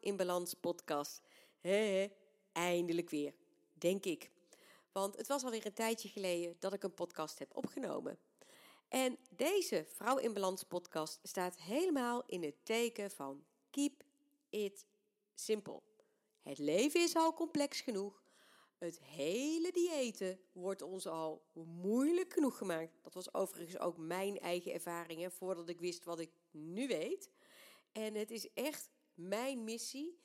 In Balans podcast. Eindelijk weer, denk ik. Want het was alweer een tijdje geleden dat ik een podcast heb opgenomen. En deze Vrouw in Balans podcast staat helemaal in het teken van keep it simple. Het leven is al complex genoeg. Het hele diëten wordt ons al moeilijk genoeg gemaakt. Dat was overigens ook mijn eigen ervaring, hè, voordat ik wist wat ik nu weet. En het is echt mijn missie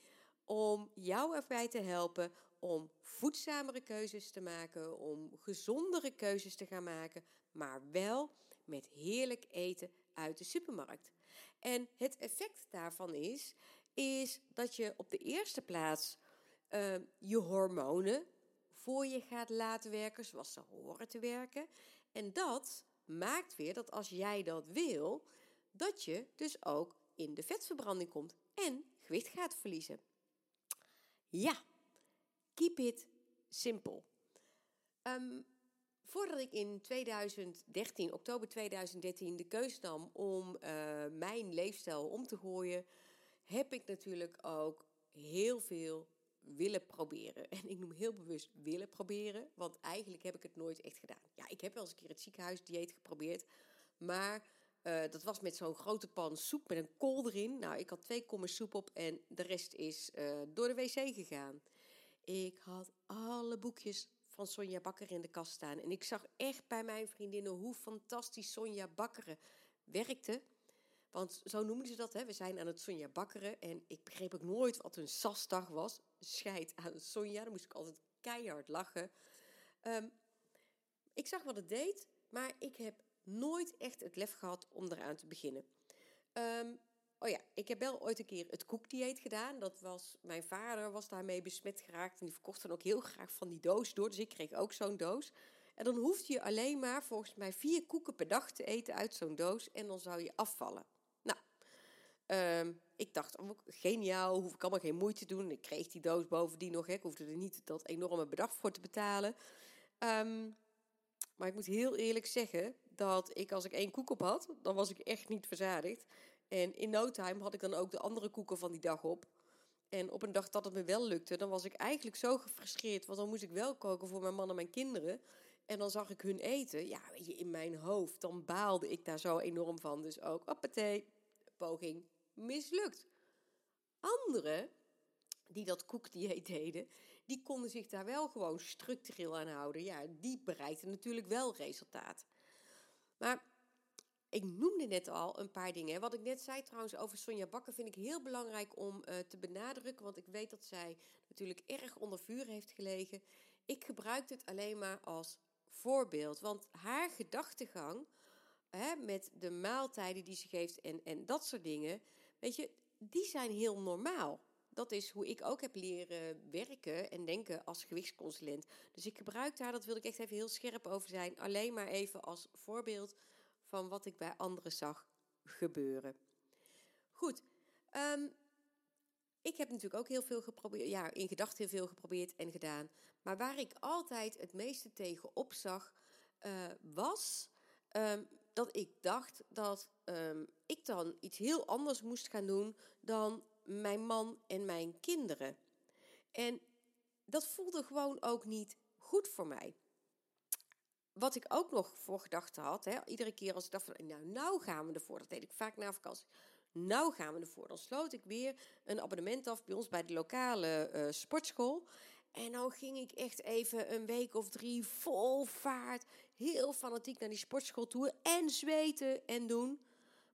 om jou erbij te helpen om voedzamere keuzes te maken, om gezondere keuzes te gaan maken, maar wel met heerlijk eten uit de supermarkt. En het effect daarvan is, is dat je op de eerste plaats uh, je hormonen voor je gaat laten werken zoals ze horen te werken. En dat maakt weer dat als jij dat wil, dat je dus ook in de vetverbranding komt en gewicht gaat verliezen. Ja, keep it simple. Um, voordat ik in 2013, oktober 2013, de keuze nam om uh, mijn leefstijl om te gooien, heb ik natuurlijk ook heel veel willen proberen. En ik noem heel bewust willen proberen, want eigenlijk heb ik het nooit echt gedaan. Ja, ik heb wel eens een keer het ziekenhuisdieet geprobeerd, maar uh, dat was met zo'n grote pan soep met een kool erin. Nou, ik had twee kommers soep op en de rest is uh, door de wc gegaan. Ik had alle boekjes van Sonja Bakker in de kast staan. En ik zag echt bij mijn vriendinnen hoe fantastisch Sonja Bakkeren werkte. Want zo noemden ze dat, hè. we zijn aan het Sonja Bakkeren. En ik begreep ook nooit wat een sasdag was. Scheid aan Sonja, dan moest ik altijd keihard lachen. Um, ik zag wat het deed, maar ik heb nooit echt het lef gehad om eraan te beginnen. Um, oh ja, ik heb wel ooit een keer het koekdieet gedaan. Dat was, mijn vader was daarmee besmet geraakt en die verkocht dan ook heel graag van die doos door. Dus ik kreeg ook zo'n doos. En dan hoefde je alleen maar volgens mij vier koeken per dag te eten uit zo'n doos en dan zou je afvallen. Nou, um, ik dacht, oh, geniaal, hoef ik allemaal geen moeite te doen. Ik kreeg die doos bovendien nog, hè. ik hoefde er niet dat enorme bedrag voor te betalen. Um, maar ik moet heel eerlijk zeggen dat ik als ik één koek op had, dan was ik echt niet verzadigd. En in no time had ik dan ook de andere koeken van die dag op. En op een dag dat het me wel lukte, dan was ik eigenlijk zo gefrustreerd. Want dan moest ik wel koken voor mijn man en mijn kinderen. En dan zag ik hun eten. Ja, weet je, in mijn hoofd. Dan baalde ik daar zo enorm van. Dus ook, appetee, poging, mislukt. Anderen die dat koekdieet deden, die konden zich daar wel gewoon structureel aan houden. Ja, die bereikten natuurlijk wel resultaat. Maar ik noemde net al een paar dingen. Wat ik net zei trouwens over Sonja Bakker vind ik heel belangrijk om uh, te benadrukken. Want ik weet dat zij natuurlijk erg onder vuur heeft gelegen. Ik gebruik het alleen maar als voorbeeld. Want haar gedachtegang hè, met de maaltijden die ze geeft en, en dat soort dingen. Weet je, die zijn heel normaal dat is hoe ik ook heb leren werken en denken als gewichtsconsulent. Dus ik gebruik daar, dat wil ik echt even heel scherp over zijn, alleen maar even als voorbeeld van wat ik bij anderen zag gebeuren. Goed, um, ik heb natuurlijk ook heel veel geprobeerd, ja, in gedachten heel veel geprobeerd en gedaan. Maar waar ik altijd het meeste tegen opzag, uh, was um, dat ik dacht dat um, ik dan iets heel anders moest gaan doen dan mijn man en mijn kinderen. En dat voelde gewoon ook niet goed voor mij. Wat ik ook nog voor gedachten had, hè, iedere keer als ik dacht van, nou, nou gaan we ervoor, dat deed ik vaak na vakantie. Nou gaan we ervoor. Dan sloot ik weer een abonnement af bij ons bij de lokale uh, sportschool. En dan ging ik echt even een week of drie vol vaart, heel fanatiek naar die sportschool toe en zweten en doen.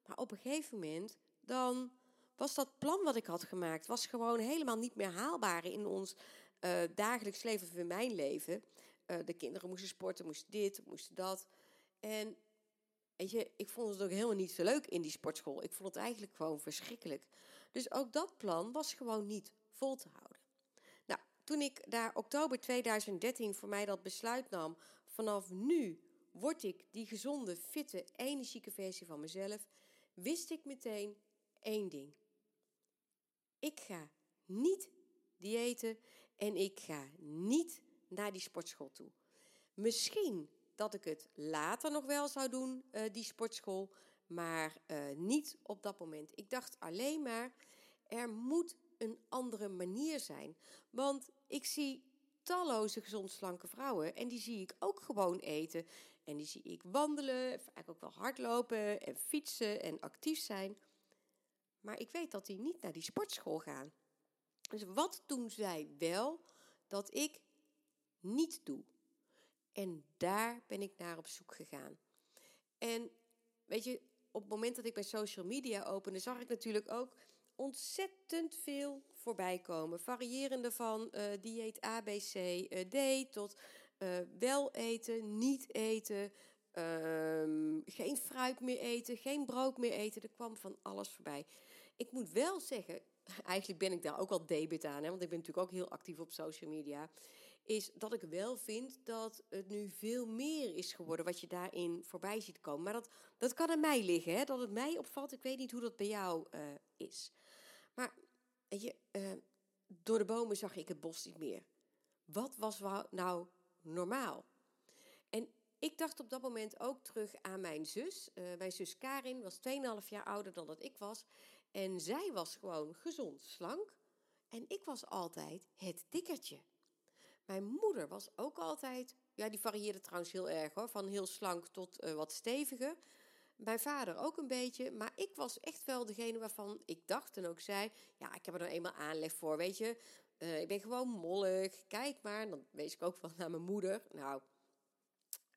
Maar op een gegeven moment, dan was dat plan wat ik had gemaakt, was gewoon helemaal niet meer haalbaar in ons uh, dagelijks leven of in mijn leven. Uh, de kinderen moesten sporten, moesten dit, moesten dat. En weet je, ik vond het ook helemaal niet zo leuk in die sportschool. Ik vond het eigenlijk gewoon verschrikkelijk. Dus ook dat plan was gewoon niet vol te houden. Nou, toen ik daar oktober 2013 voor mij dat besluit nam, vanaf nu word ik die gezonde, fitte, energieke versie van mezelf, wist ik meteen één ding. Ik ga niet diëten en ik ga niet naar die sportschool toe. Misschien dat ik het later nog wel zou doen, uh, die sportschool, maar uh, niet op dat moment. Ik dacht alleen maar, er moet een andere manier zijn. Want ik zie talloze gezond slanke vrouwen en die zie ik ook gewoon eten. En die zie ik wandelen, eigenlijk ook wel hardlopen en fietsen en actief zijn. Maar ik weet dat die niet naar die sportschool gaan. Dus wat doen zij wel dat ik niet doe? En daar ben ik naar op zoek gegaan. En weet je, op het moment dat ik bij social media opende, zag ik natuurlijk ook ontzettend veel voorbij komen. Variërende van uh, dieet A, B, C, uh, D tot uh, wel eten, niet eten, ehm, geen fruit meer eten, geen brood meer eten. Er kwam van alles voorbij. Ik moet wel zeggen, eigenlijk ben ik daar ook al debit aan, hè, want ik ben natuurlijk ook heel actief op social media is dat ik wel vind dat het nu veel meer is geworden wat je daarin voorbij ziet komen. Maar dat, dat kan aan mij liggen, hè? dat het mij opvalt. Ik weet niet hoe dat bij jou uh, is. Maar je, uh, door de bomen zag ik het bos niet meer. Wat was nou normaal? En ik dacht op dat moment ook terug aan mijn zus. Uh, mijn zus Karin was 2,5 jaar ouder dan dat ik was. En zij was gewoon gezond, slank. En ik was altijd het dikkertje. Mijn moeder was ook altijd, ja, die varieerde trouwens heel erg hoor, van heel slank tot uh, wat steviger. Mijn vader ook een beetje, maar ik was echt wel degene waarvan ik dacht en ook zei: Ja, ik heb er dan eenmaal aanleg voor, weet je. Uh, ik ben gewoon mollig, kijk maar. Dan wees ik ook wel naar mijn moeder. Nou,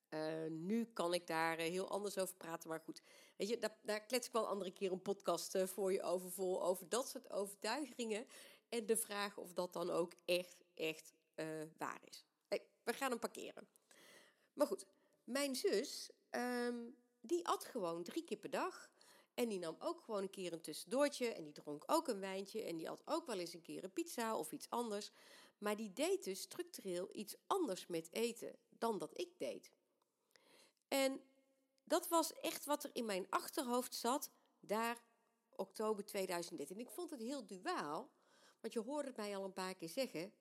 uh, nu kan ik daar heel anders over praten, maar goed. Weet je, daar, daar klets ik wel andere keer een podcast voor je over vol, over dat soort overtuigingen. En de vraag of dat dan ook echt, echt uh, waar is. Hey, we gaan hem parkeren. Maar goed, mijn zus, um, die at gewoon drie keer per dag. En die nam ook gewoon een keer een tussendoortje. En die dronk ook een wijntje. En die at ook wel eens een keer een pizza of iets anders. Maar die deed dus structureel iets anders met eten dan dat ik deed. En dat was echt wat er in mijn achterhoofd zat daar oktober 2013. En ik vond het heel duaal, want je hoorde het mij al een paar keer zeggen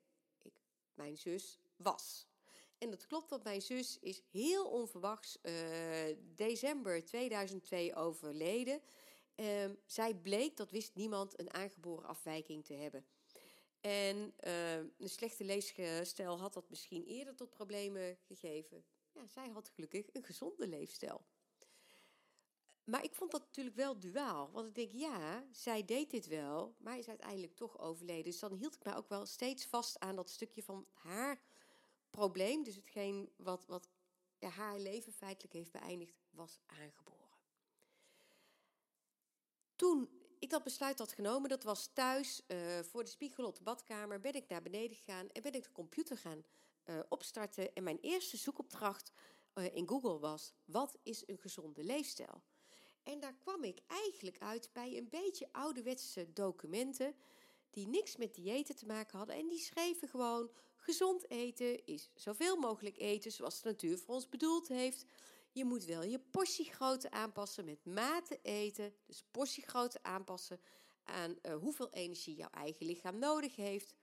mijn zus was. En dat klopt, want mijn zus is heel onverwachts uh, december 2002 overleden. Uh, zij bleek, dat wist niemand, een aangeboren afwijking te hebben. En uh, een slechte leefstijl had dat misschien eerder tot problemen gegeven. Ja, zij had gelukkig een gezonde leefstijl. Maar ik vond dat natuurlijk wel duaal. Want ik denk, ja, zij deed dit wel, maar is uiteindelijk toch overleden. Dus dan hield ik mij ook wel steeds vast aan dat stukje van haar probleem. Dus hetgeen wat, wat haar leven feitelijk heeft beëindigd, was aangeboren. Toen ik dat besluit had genomen, dat was thuis uh, voor de spiegel op de badkamer, ben ik naar beneden gegaan en ben ik de computer gaan uh, opstarten. En mijn eerste zoekopdracht uh, in Google was: wat is een gezonde leefstijl? En daar kwam ik eigenlijk uit bij een beetje ouderwetse documenten die niks met diëten te maken hadden. En die schreven gewoon: gezond eten is zoveel mogelijk eten zoals de natuur voor ons bedoeld heeft. Je moet wel je portiegrootte aanpassen met mate eten. Dus portiegrootte aanpassen aan uh, hoeveel energie jouw eigen lichaam nodig heeft.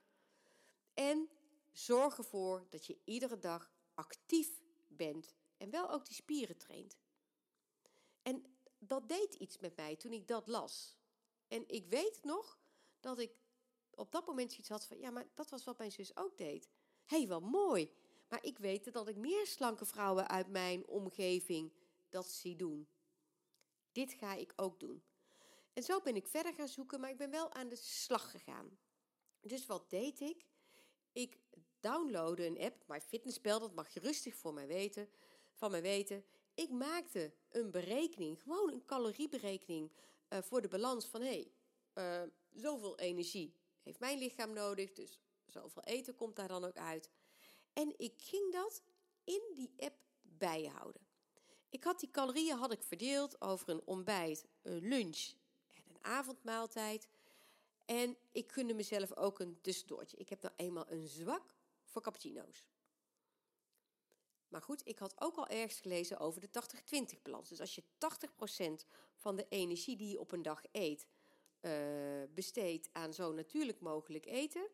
En zorg ervoor dat je iedere dag actief bent en wel ook die spieren traint. En dat deed iets met mij toen ik dat las. En ik weet nog dat ik op dat moment zoiets had van, ja, maar dat was wat mijn zus ook deed. Hé, hey, wel mooi. Maar ik weet dat ik meer slanke vrouwen uit mijn omgeving dat zie doen. Dit ga ik ook doen. En zo ben ik verder gaan zoeken, maar ik ben wel aan de slag gegaan. Dus wat deed ik? Ik downloadde een app, MyFitnessPal, dat mag je rustig voor mij weten, van mij weten. Ik maakte een berekening, gewoon een calorieberekening uh, voor de balans van hé, hey, uh, zoveel energie heeft mijn lichaam nodig, dus zoveel eten komt daar dan ook uit. En ik ging dat in die app bijhouden. Ik had die calorieën had ik verdeeld over een ontbijt, een lunch en een avondmaaltijd. En ik gunde mezelf ook een tussendoortje. Ik heb nou eenmaal een zwak voor cappuccino's. Maar goed, ik had ook al ergens gelezen over de 80-20 balans. Dus als je 80% van de energie die je op een dag eet uh, besteedt aan zo natuurlijk mogelijk eten,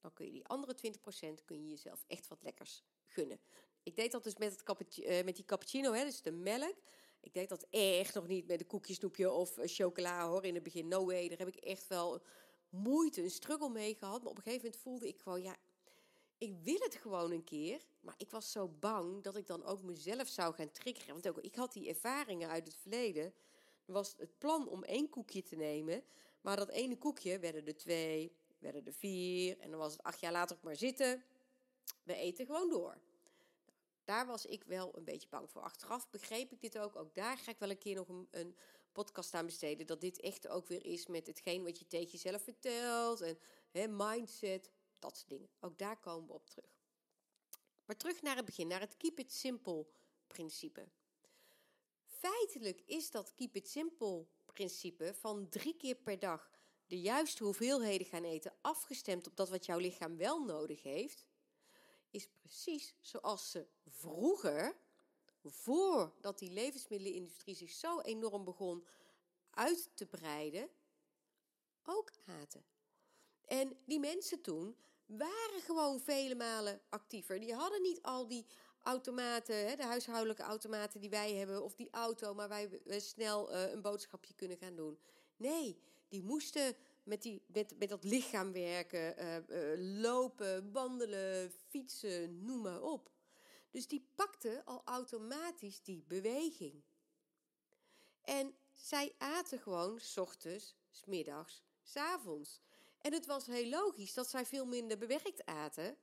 dan kun je die andere 20% kun je jezelf echt wat lekkers gunnen. Ik deed dat dus met, het uh, met die cappuccino, hè, dus de melk. Ik deed dat echt nog niet met een koekje, snoepje of chocola hoor. In het begin, no way. Daar heb ik echt wel moeite, een struggle mee gehad. Maar op een gegeven moment voelde ik gewoon, ja, ik wil het gewoon een keer. Maar ik was zo bang dat ik dan ook mezelf zou gaan triggeren. Want ook, ik had die ervaringen uit het verleden. Er was het plan om één koekje te nemen. Maar dat ene koekje werden er twee, werden er vier. En dan was het acht jaar later ook maar zitten. We eten gewoon door. Daar was ik wel een beetje bang voor. Achteraf begreep ik dit ook. Ook daar ga ik wel een keer nog een, een podcast aan besteden. Dat dit echt ook weer is met hetgeen wat je tegen jezelf vertelt. En mindset, dat soort dingen. Ook daar komen we op terug. Maar terug naar het begin, naar het keep it simple principe. Feitelijk is dat keep it simple principe van drie keer per dag de juiste hoeveelheden gaan eten, afgestemd op dat wat jouw lichaam wel nodig heeft, is precies zoals ze vroeger, voordat die levensmiddelenindustrie zich zo enorm begon uit te breiden, ook aten. En die mensen toen waren gewoon vele malen actiever. Die hadden niet al die automaten, de huishoudelijke automaten die wij hebben, of die auto, maar wij snel eh, een boodschapje kunnen gaan doen. Nee, die moesten met, die, met, met dat lichaam werken, uh, uh, lopen, wandelen, fietsen, noem maar op. Dus die pakte al automatisch die beweging. En zij aten gewoon s ochtends, s middags, s avonds. En het was heel logisch dat zij veel minder bewerkt aten,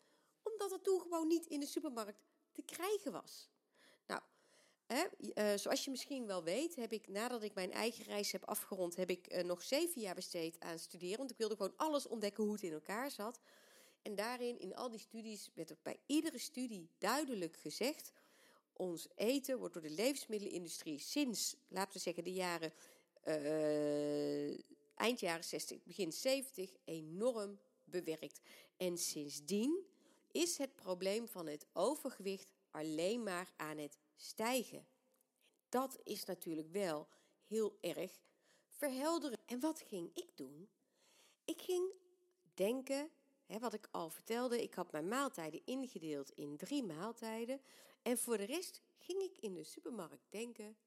omdat het toen gewoon niet in de supermarkt te krijgen was. Nou, hè, uh, zoals je misschien wel weet, heb ik nadat ik mijn eigen reis heb afgerond, heb ik uh, nog zeven jaar besteed aan studeren. Want ik wilde gewoon alles ontdekken hoe het in elkaar zat. En daarin, in al die studies, werd er bij iedere studie duidelijk gezegd: ons eten wordt door de levensmiddelenindustrie sinds, laten we zeggen, de jaren. Uh, eind jaren 60, begin 70 enorm bewerkt. En sindsdien is het probleem van het overgewicht alleen maar aan het stijgen. Dat is natuurlijk wel heel erg verhelderen. En wat ging ik doen? Ik ging denken, hè, wat ik al vertelde, ik had mijn maaltijden ingedeeld in drie maaltijden. En voor de rest ging ik in de supermarkt denken,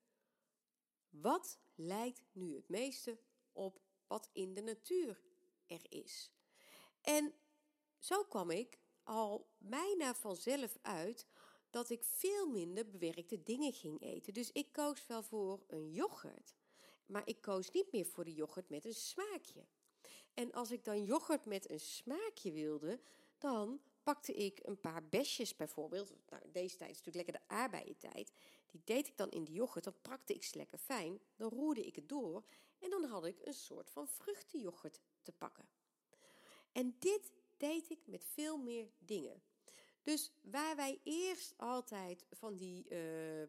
wat lijkt nu het meeste op wat in de natuur er is? En zo kwam ik al bijna vanzelf uit dat ik veel minder bewerkte dingen ging eten. Dus ik koos wel voor een yoghurt. Maar ik koos niet meer voor de yoghurt met een smaakje. En als ik dan yoghurt met een smaakje wilde, dan pakte ik een paar besjes bijvoorbeeld. Nou, deze tijd is natuurlijk lekker de aardbeientijd. Die deed ik dan in de yoghurt, dan prakte ik ze lekker fijn. Dan roerde ik het door en dan had ik een soort van vruchtenyoghurt te pakken. En dit deed ik met veel meer dingen. Dus waar wij eerst altijd van die uh,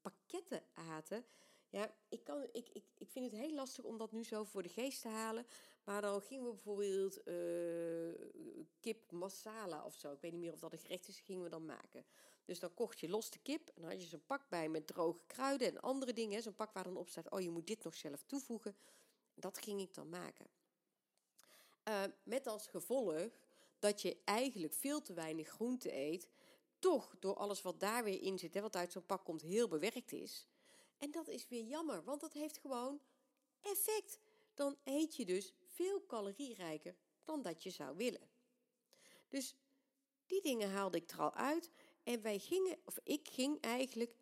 pakketten aten. Ja, ik, kan, ik, ik, ik vind het heel lastig om dat nu zo voor de geest te halen. Maar dan gingen we bijvoorbeeld uh, kip masala of zo. Ik weet niet meer of dat een gerecht is, gingen we dan maken. Dus dan kocht je los de kip en dan had je zo'n pak bij met droge kruiden en andere dingen. Zo'n pak waar dan op staat, oh je moet dit nog zelf toevoegen. Dat ging ik dan maken. Uh, met als gevolg dat je eigenlijk veel te weinig groente eet, toch door alles wat daar weer in zit, hè, wat uit zo'n pak komt, heel bewerkt is. En dat is weer jammer, want dat heeft gewoon effect. Dan eet je dus veel calorierijker dan dat je zou willen. Dus die dingen haalde ik er al uit en wij gingen, of ik ging eigenlijk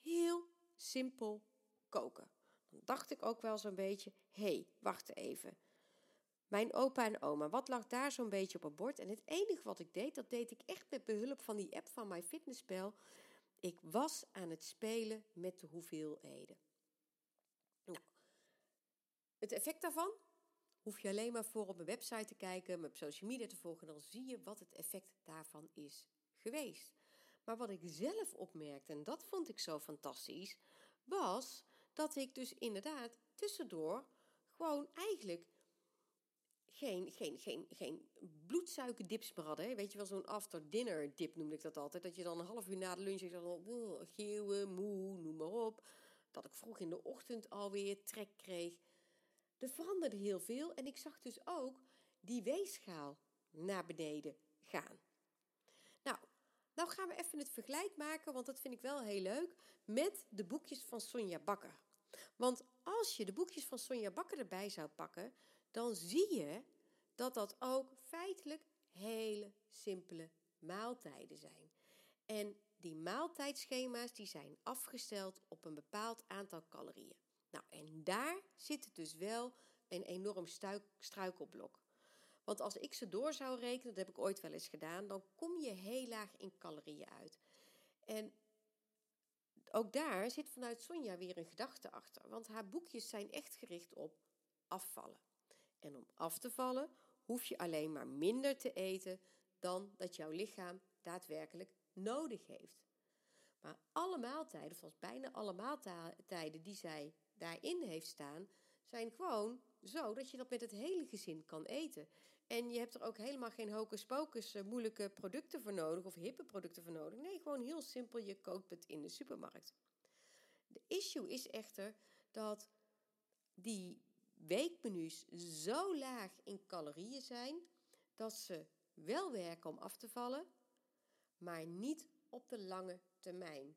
heel simpel koken. Dan dacht ik ook wel zo'n beetje, hé, hey, wacht even. Mijn opa en oma, wat lag daar zo'n beetje op het bord? En het enige wat ik deed, dat deed ik echt met behulp van die app van MyFitnessPal. Ik was aan het spelen met de hoeveelheden. Nou, het effect daarvan hoef je alleen maar voor op mijn website te kijken, op social media te volgen, dan zie je wat het effect daarvan is geweest. Maar wat ik zelf opmerkte, en dat vond ik zo fantastisch, was dat ik dus inderdaad tussendoor gewoon eigenlijk geen, geen, geen, geen bloedsuikerdips meer hadden. Weet je wel, zo'n after-dinner dip noemde ik dat altijd. Dat je dan een half uur na de lunch zegt, oh, geeuwen, moe, noem maar op. Dat ik vroeg in de ochtend alweer trek kreeg. Er veranderde heel veel en ik zag dus ook die weegschaal naar beneden gaan. Nou, gaan we even het vergelijk maken, want dat vind ik wel heel leuk, met de boekjes van Sonja Bakker. Want als je de boekjes van Sonja Bakker erbij zou pakken, dan zie je dat dat ook feitelijk hele simpele maaltijden zijn. En die maaltijdschema's die zijn afgesteld op een bepaald aantal calorieën. Nou, en daar zit dus wel een enorm struikelblok. Want als ik ze door zou rekenen, dat heb ik ooit wel eens gedaan, dan kom je heel laag in calorieën uit. En ook daar zit vanuit Sonja weer een gedachte achter. Want haar boekjes zijn echt gericht op afvallen. En om af te vallen hoef je alleen maar minder te eten dan dat jouw lichaam daadwerkelijk nodig heeft. Maar alle maaltijden, of bijna alle maaltijden die zij daarin heeft staan, zijn gewoon zo dat je dat met het hele gezin kan eten. En je hebt er ook helemaal geen hocus pocus eh, moeilijke producten voor nodig of hippe producten voor nodig. Nee, gewoon heel simpel, je koopt het in de supermarkt. De issue is echter dat die weekmenu's zo laag in calorieën zijn dat ze wel werken om af te vallen, maar niet op de lange termijn.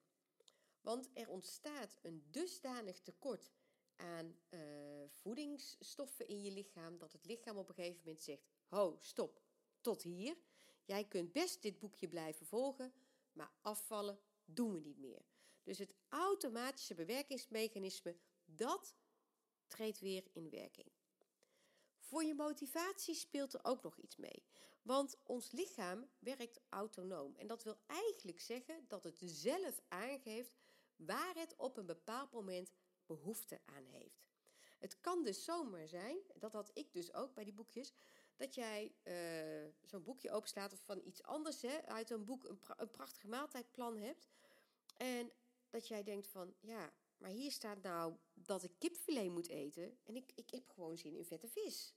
Want er ontstaat een dusdanig tekort aan uh, voedingsstoffen in je lichaam dat het lichaam op een gegeven moment zegt: Ho, stop, tot hier. Jij kunt best dit boekje blijven volgen, maar afvallen doen we niet meer. Dus het automatische bewerkingsmechanisme, dat treedt weer in werking. Voor je motivatie speelt er ook nog iets mee. Want ons lichaam werkt autonoom. En dat wil eigenlijk zeggen dat het zelf aangeeft waar het op een bepaald moment behoefte aan heeft. Het kan dus zomaar zijn, dat had ik dus ook bij die boekjes, dat jij uh, zo'n boekje openslaat of van iets anders hè, uit een boek een, pra prachtig maaltijdplan hebt. En dat jij denkt van, ja, maar hier staat nou dat ik kipfilet moet eten en ik, ik heb gewoon zin in vette vis.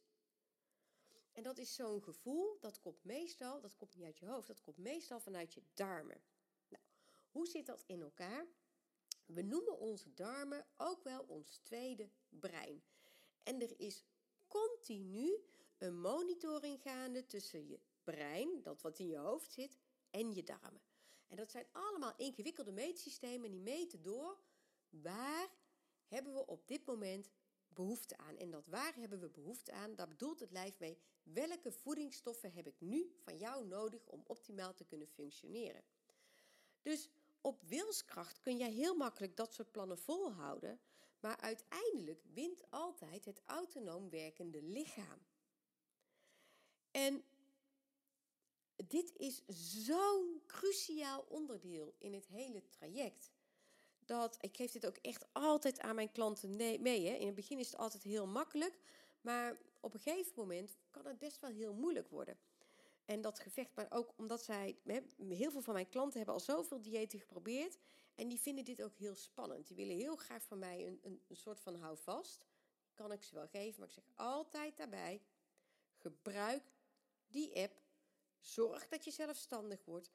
En dat is zo'n gevoel, dat komt meestal, dat komt niet uit je hoofd, dat komt meestal vanuit je darmen. Nou, hoe zit dat in elkaar? We noemen onze darmen ook wel ons tweede brein. En er is continu een monitoring gaande tussen je brein, dat wat in je hoofd zit, en je darmen. En dat zijn allemaal ingewikkelde meetsystemen en die meten door waar hebben we op dit moment behoefte aan. En dat waar hebben we behoefte aan, daar bedoelt het lijf mee welke voedingsstoffen heb ik nu van jou nodig om optimaal te kunnen functioneren. Dus op wilskracht kun jij heel makkelijk dat soort plannen volhouden, maar uiteindelijk wint altijd het autonoom werkende lichaam. En dit is zo'n cruciaal onderdeel in het hele traject. Dat, ik geef dit ook echt altijd aan mijn klanten mee. Hè. In het begin is het altijd heel makkelijk, maar op een gegeven moment kan het best wel heel moeilijk worden. En dat gevecht, maar ook omdat zij, heel veel van mijn klanten hebben al zoveel diëten geprobeerd. En die vinden dit ook heel spannend. Die willen heel graag van mij een, een, een soort van houvast. Kan ik ze wel geven, maar ik zeg altijd daarbij: gebruik die app. Zorg dat je zelfstandig wordt.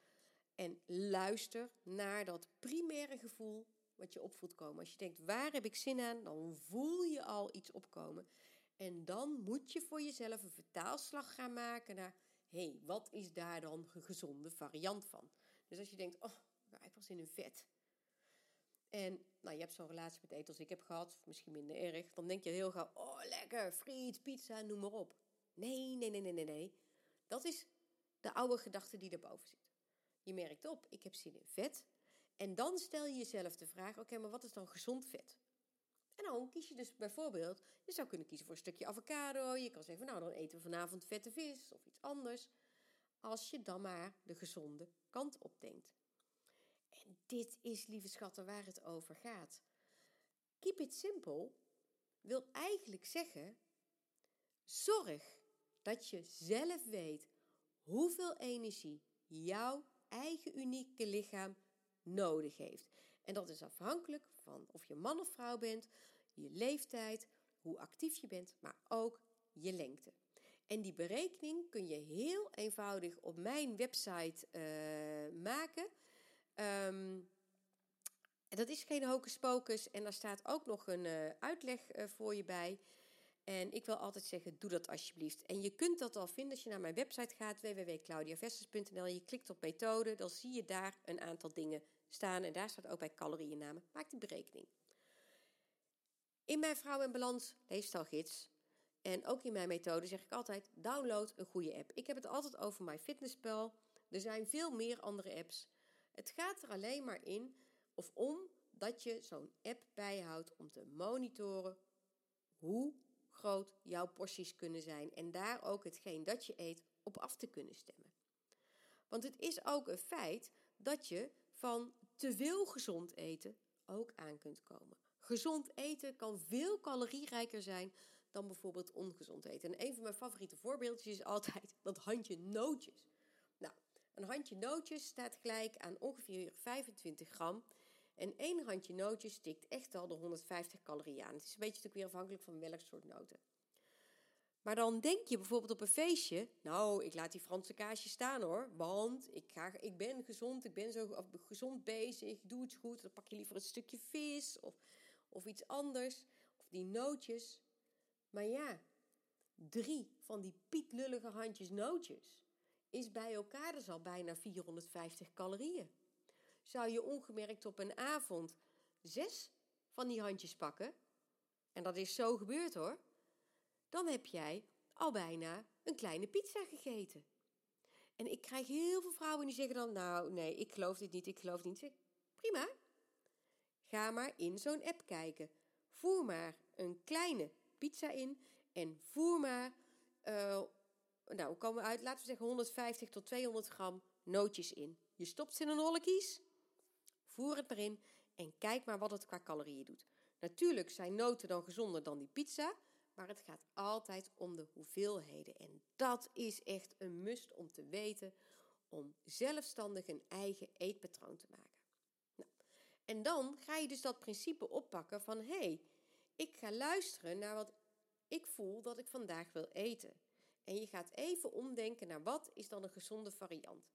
En luister naar dat primaire gevoel wat je opvoelt komen. Als je denkt, waar heb ik zin aan? Dan voel je al iets opkomen. En dan moet je voor jezelf een vertaalslag gaan maken naar hey, wat is daar dan een gezonde variant van? Dus als je denkt, oh, ik was in een vet. En nou, je hebt zo'n relatie met eten als ik heb gehad, misschien minder erg. Dan denk je heel gauw, oh lekker, friet, pizza, noem maar op. Nee, nee, nee, nee, nee, nee. Dat is de oude gedachte die erboven zit. Je merkt op, ik heb zin in vet. En dan stel je jezelf de vraag, oké, maar wat is dan gezond vet? En dan kies je dus bijvoorbeeld, je zou kunnen kiezen voor een stukje avocado. Je kan zeggen, nou dan eten we vanavond vette vis of iets anders. Als je dan maar de gezonde kant op denkt. En dit is, lieve schatten, waar het over gaat. Keep it simple wil eigenlijk zeggen, zorg dat je zelf weet hoeveel energie jouw eigen unieke lichaam nodig heeft. En dat is afhankelijk van of je man of vrouw bent, je leeftijd, hoe actief je bent, maar ook je lengte. En die berekening kun je heel eenvoudig op mijn website uh, maken. Um, dat is geen hocus pocus en daar staat ook nog een uh, uitleg uh, voor je bij. En ik wil altijd zeggen, doe dat alsjeblieft. En je kunt dat al vinden als je naar mijn website gaat, www.claudiavesters.nl. Je klikt op methode, dan zie je daar een aantal dingen staan. En daar staat ook bij calorieënname. Maak die berekening. In mijn Vrouw in Balans leefstijlgids En ook in mijn methode zeg ik altijd: download een goede app. Ik heb het altijd over MyFitnessPal. Er zijn veel meer andere apps. Het gaat er alleen maar in of om dat je zo'n app bijhoudt om te monitoren hoe groot jouw porties kunnen zijn en daar ook hetgeen dat je eet op af te kunnen stemmen. Want het is ook een feit dat je van te veel gezond eten ook aan kunt komen. Gezond eten kan veel calorierijker zijn dan bijvoorbeeld ongezond eten. En een van mijn favoriete voorbeeldjes is altijd dat handje nootjes. Nou, een handje nootjes staat gelijk aan ongeveer 25 gram. En één handje nootjes stikt echt al de 150 calorieën aan. Het is een beetje natuurlijk weer afhankelijk van welk soort noten. Maar dan denk je bijvoorbeeld op een feestje, nou, ik laat die Franse kaasje staan hoor, want ik, ga, ik ben gezond, ik ben zo gezond bezig, ik doe het goed. Dan pak je liever een stukje vis of, of iets anders, of die nootjes. Maar ja, drie van die pietlullige handjes nootjes is bij elkaar dus al bijna 450 calorieën. Zou je ongemerkt op een avond zes van die handjes pakken, en dat is zo gebeurd hoor, dan heb jij al bijna een kleine pizza gegeten. En ik krijg heel veel vrouwen die zeggen dan, nou nee, ik geloof dit niet, ik geloof niet. prima, ga maar in zo'n app kijken. Voer maar een kleine pizza in en voer maar, uh, nou komen we uit, laten we zeggen 150 tot 200 gram nootjes in. Je stopt ze in een holle kies, voer het maar in en kijk maar wat het qua calorieën doet. Natuurlijk zijn noten dan gezonder dan die pizza, maar het gaat altijd om de hoeveelheden. En dat is echt een must om te weten om zelfstandig een eigen eetpatroon te maken. Nou, en dan ga je dus dat principe oppakken van hé, hey, ik ga luisteren naar wat ik voel dat ik vandaag wil eten. En je gaat even omdenken naar wat is dan een gezonde variant.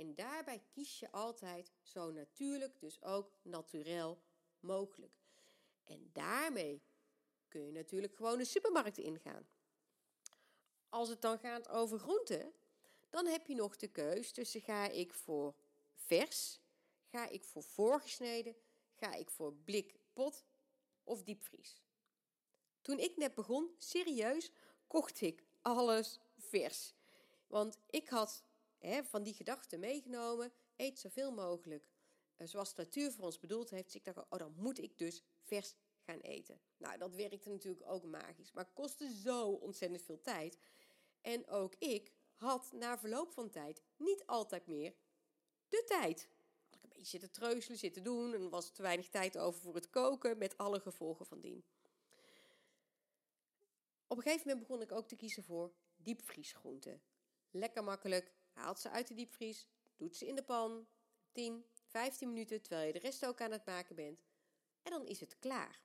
En daarbij kies je altijd zo natuurlijk, dus ook naturel mogelijk. En daarmee kun je natuurlijk gewoon de supermarkt ingaan. Als het dan gaat over groenten, dan heb je nog de keus tussen ga ik voor vers, ga ik voor voorgesneden, ga ik voor blik, pot of diepvries. Toen ik net begon, serieus, kocht ik alles vers. Want ik had van die gedachte meegenomen, eet zoveel mogelijk eh, zoals de natuur voor ons bedoeld heeft. Dus ik dacht, oh dan moet ik dus vers gaan eten. Nou, dat werkte natuurlijk ook magisch, maar kostte zo ontzettend veel tijd. En ook ik had na verloop van tijd niet altijd meer de tijd. Had ik een beetje zitten treuzelen, zitten doen en was te weinig tijd over voor het koken met alle gevolgen van dien. Op een gegeven moment begon ik ook te kiezen voor diepvriesgroenten. Lekker makkelijk, haalt ze uit de diepvries, doet ze in de pan, 10, 15 minuten terwijl je de rest ook aan het maken bent. En dan is het klaar.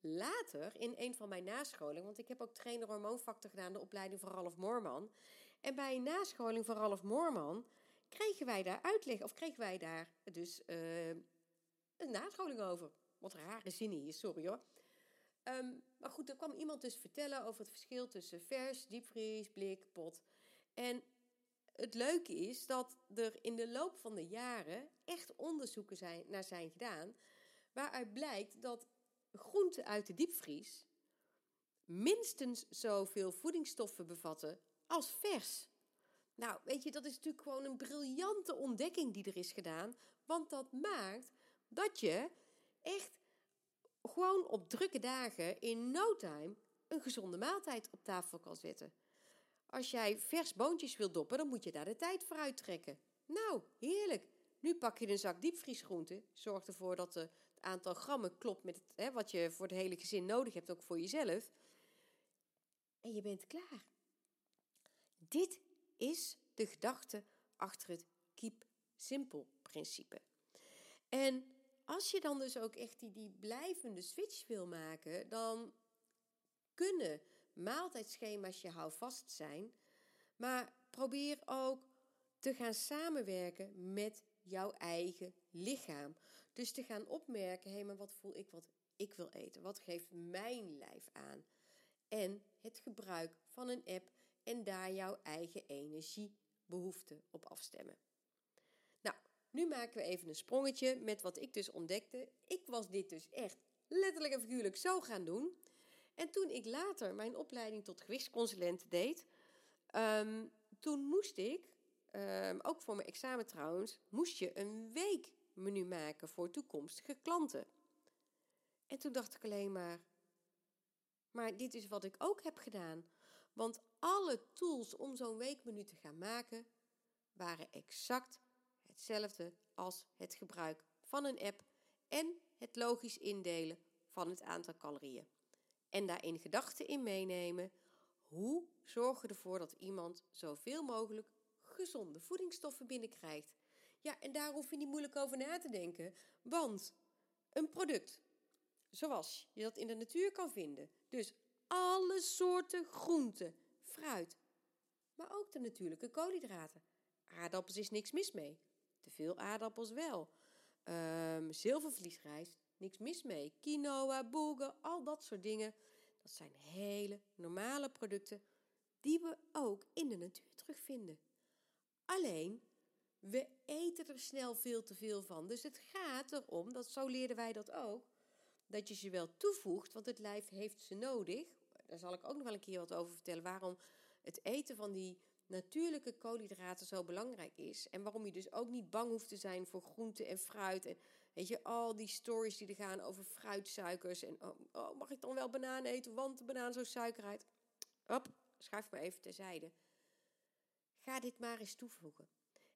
Later, in een van mijn nascholingen, want ik heb ook trainer hormoonfactor gedaan, de opleiding van Ralf Moorman. En bij een nascholing van Ralf Moorman kregen wij daar uitleg, of kregen wij daar dus uh, een nascholing over. Wat rare zin hier, sorry hoor. Um, maar goed, er kwam iemand dus vertellen over het verschil tussen vers, diepvries, blik, pot. En het leuke is dat er in de loop van de jaren echt onderzoeken zijn, naar zijn gedaan, waaruit blijkt dat groenten uit de diepvries minstens zoveel voedingsstoffen bevatten als vers. Nou, weet je, dat is natuurlijk gewoon een briljante ontdekking die er is gedaan, want dat maakt dat je echt gewoon op drukke dagen in no time een gezonde maaltijd op tafel kan zetten. Als jij vers boontjes wil doppen, dan moet je daar de tijd voor uittrekken. Nou, heerlijk. Nu pak je een zak diepvriesgroenten. Zorg ervoor dat het aantal grammen klopt met het, hè, wat je voor het hele gezin nodig hebt, ook voor jezelf. En je bent klaar. Dit is de gedachte achter het keep simple principe. En als je dan dus ook echt die, die blijvende switch wil maken, dan kunnen maaltijdschema's je houvast zijn. Maar probeer ook te gaan samenwerken met jouw eigen lichaam. Dus te gaan opmerken, hé, hey, maar wat voel ik wat ik wil eten? Wat geeft mijn lijf aan? En het gebruik van een app en daar jouw eigen energiebehoefte op afstemmen. Nou, nu maken we even een sprongetje met wat ik dus ontdekte. Ik was dit dus echt letterlijk en figuurlijk zo gaan doen. En toen ik later mijn opleiding tot gewichtsconsulent deed, ehm, toen moest ik, ehm, ook voor mijn examen trouwens, moest je een weekmenu maken voor toekomstige klanten. En toen dacht ik alleen maar, maar dit is wat ik ook heb gedaan. Want alle tools om zo'n weekmenu te gaan maken waren exact hetzelfde als het gebruik van een app en het logisch indelen van het aantal calorieën. En daarin gedachten in meenemen. Hoe zorgen ervoor dat iemand zoveel mogelijk gezonde voedingsstoffen binnenkrijgt? Ja, en daar hoef je niet moeilijk over na te denken. Want een product, zoals je dat in de natuur kan vinden, dus alle soorten groenten, fruit, maar ook de natuurlijke koolhydraten. Aardappels is niks mis mee. Te veel aardappels wel. Um, zilvervliesrijst, niks mis mee. Quinoa, boegen, al dat soort dingen. Dat zijn hele normale producten die we ook in de natuur terugvinden. Alleen, we eten er snel veel te veel van. Dus het gaat erom, dat zo leerden wij dat ook, dat je ze wel toevoegt, want het lijf heeft ze nodig. Daar zal ik ook nog wel een keer wat over vertellen. Waarom het eten van die natuurlijke koolhydraten zo belangrijk is. En waarom je dus ook niet bang hoeft te zijn voor groente en fruit. Weet je, al die stories die er gaan over fruitsuikers. En oh, oh mag ik dan wel banaan eten, want de banaan zo suikerheid. Hop, schuif maar even terzijde. Ga dit maar eens toevoegen.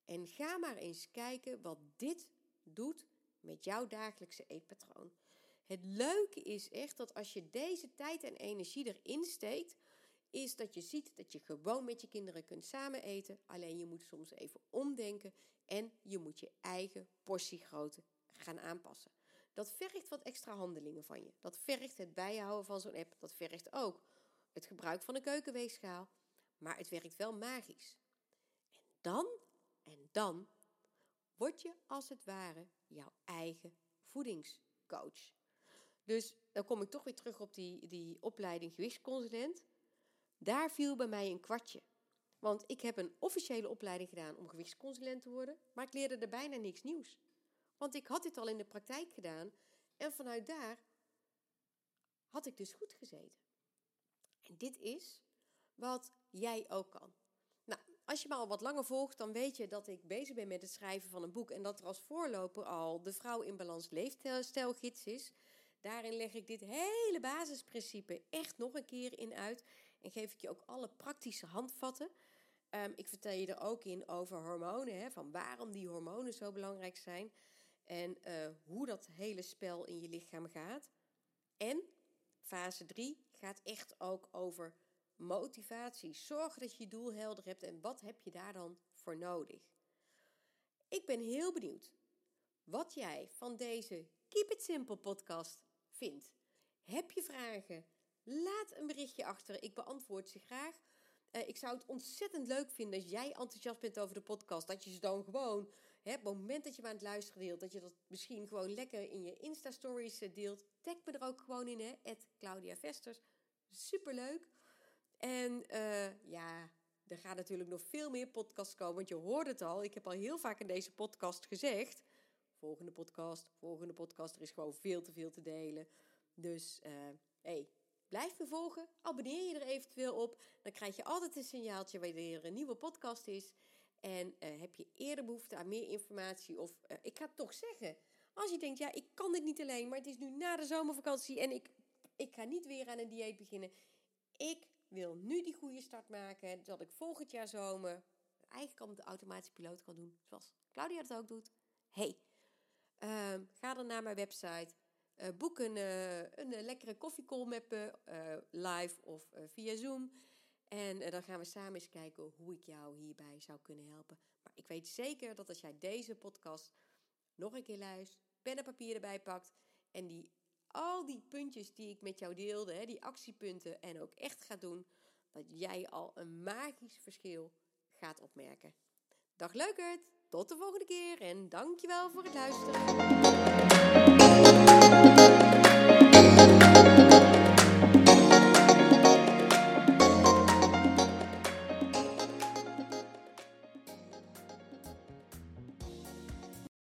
En ga maar eens kijken wat dit doet met jouw dagelijkse eetpatroon. Het leuke is echt dat als je deze tijd en energie erin steekt, is dat je ziet dat je gewoon met je kinderen kunt samen eten. Alleen je moet soms even omdenken en je moet je eigen portiegrootte gaan aanpassen. Dat vergt wat extra handelingen van je. Dat vergt het bijhouden van zo'n app. Dat vergt ook het gebruik van een keukenweegschaal. Maar het werkt wel magisch. En dan, en dan, word je als het ware jouw eigen voedingscoach. Dus dan kom ik toch weer terug op die, die opleiding gewichtsconsulent. Daar viel bij mij een kwartje. Want ik heb een officiële opleiding gedaan om gewichtsconsulent te worden, maar ik leerde er bijna niks nieuws. Want ik had dit al in de praktijk gedaan en vanuit daar had ik dus goed gezeten. En dit is wat jij ook kan. Nou, als je me al wat langer volgt, dan weet je dat ik bezig ben met het schrijven van een boek en dat er als voorloper al de Vrouw in Balans Leefstijlgids is. Daarin leg ik dit hele basisprincipe echt nog een keer in uit en geef ik je ook alle praktische handvatten. Um, ik vertel je er ook in over hormonen, hè, van waarom die hormonen zo belangrijk zijn en uh, hoe dat hele spel in je lichaam gaat. En fase 3 gaat echt ook over motivatie. Zorg dat je je doel helder hebt en wat heb je daar dan voor nodig. Ik ben heel benieuwd wat jij van deze Keep It Simple podcast vindt. Heb je vragen? Laat een berichtje achter. Ik beantwoord ze graag. Uh, ik zou het ontzettend leuk vinden als jij enthousiast bent over de podcast. Dat je ze dan gewoon, hè, het moment dat je me aan het luisteren deelt, dat je dat misschien gewoon lekker in je Insta-stories eh, deelt. Tag me er ook gewoon in, hè, Claudia Vesters. Superleuk. En uh, ja, er gaat natuurlijk nog veel meer podcasts komen, want je hoort het al. Ik heb al heel vaak in deze podcast gezegd. Volgende podcast, volgende podcast. Er is gewoon veel te veel te delen. Dus, uh, hey, Blijf me volgen, abonneer je er eventueel op. Dan krijg je altijd een signaaltje wanneer er een nieuwe podcast is. En uh, heb je eerder behoefte aan meer informatie? Of uh, ik ga toch zeggen. Als je denkt, ja, ik kan dit niet alleen, maar het is nu na de zomervakantie en ik, ik ga niet weer aan een dieet beginnen. Ik wil nu die goede start maken, zodat ik volgend jaar zomer eigenlijk al de automatische piloot kan doen. Zoals Claudia dat ook doet. Hey, uh, ga dan naar mijn website uh, boek een, een lekkere koffiecall met me, live of via Zoom. En dan gaan we samen eens kijken hoe ik jou hierbij zou kunnen helpen. Maar ik weet zeker dat als jij deze podcast nog een keer luistert, pen en papier erbij pakt en die, al die puntjes die ik met jou deelde, hè, die actiepunten en ook echt gaat doen, dat jij al een magisch verschil gaat opmerken. Dag leukert, tot de volgende keer en dankjewel voor het luisteren.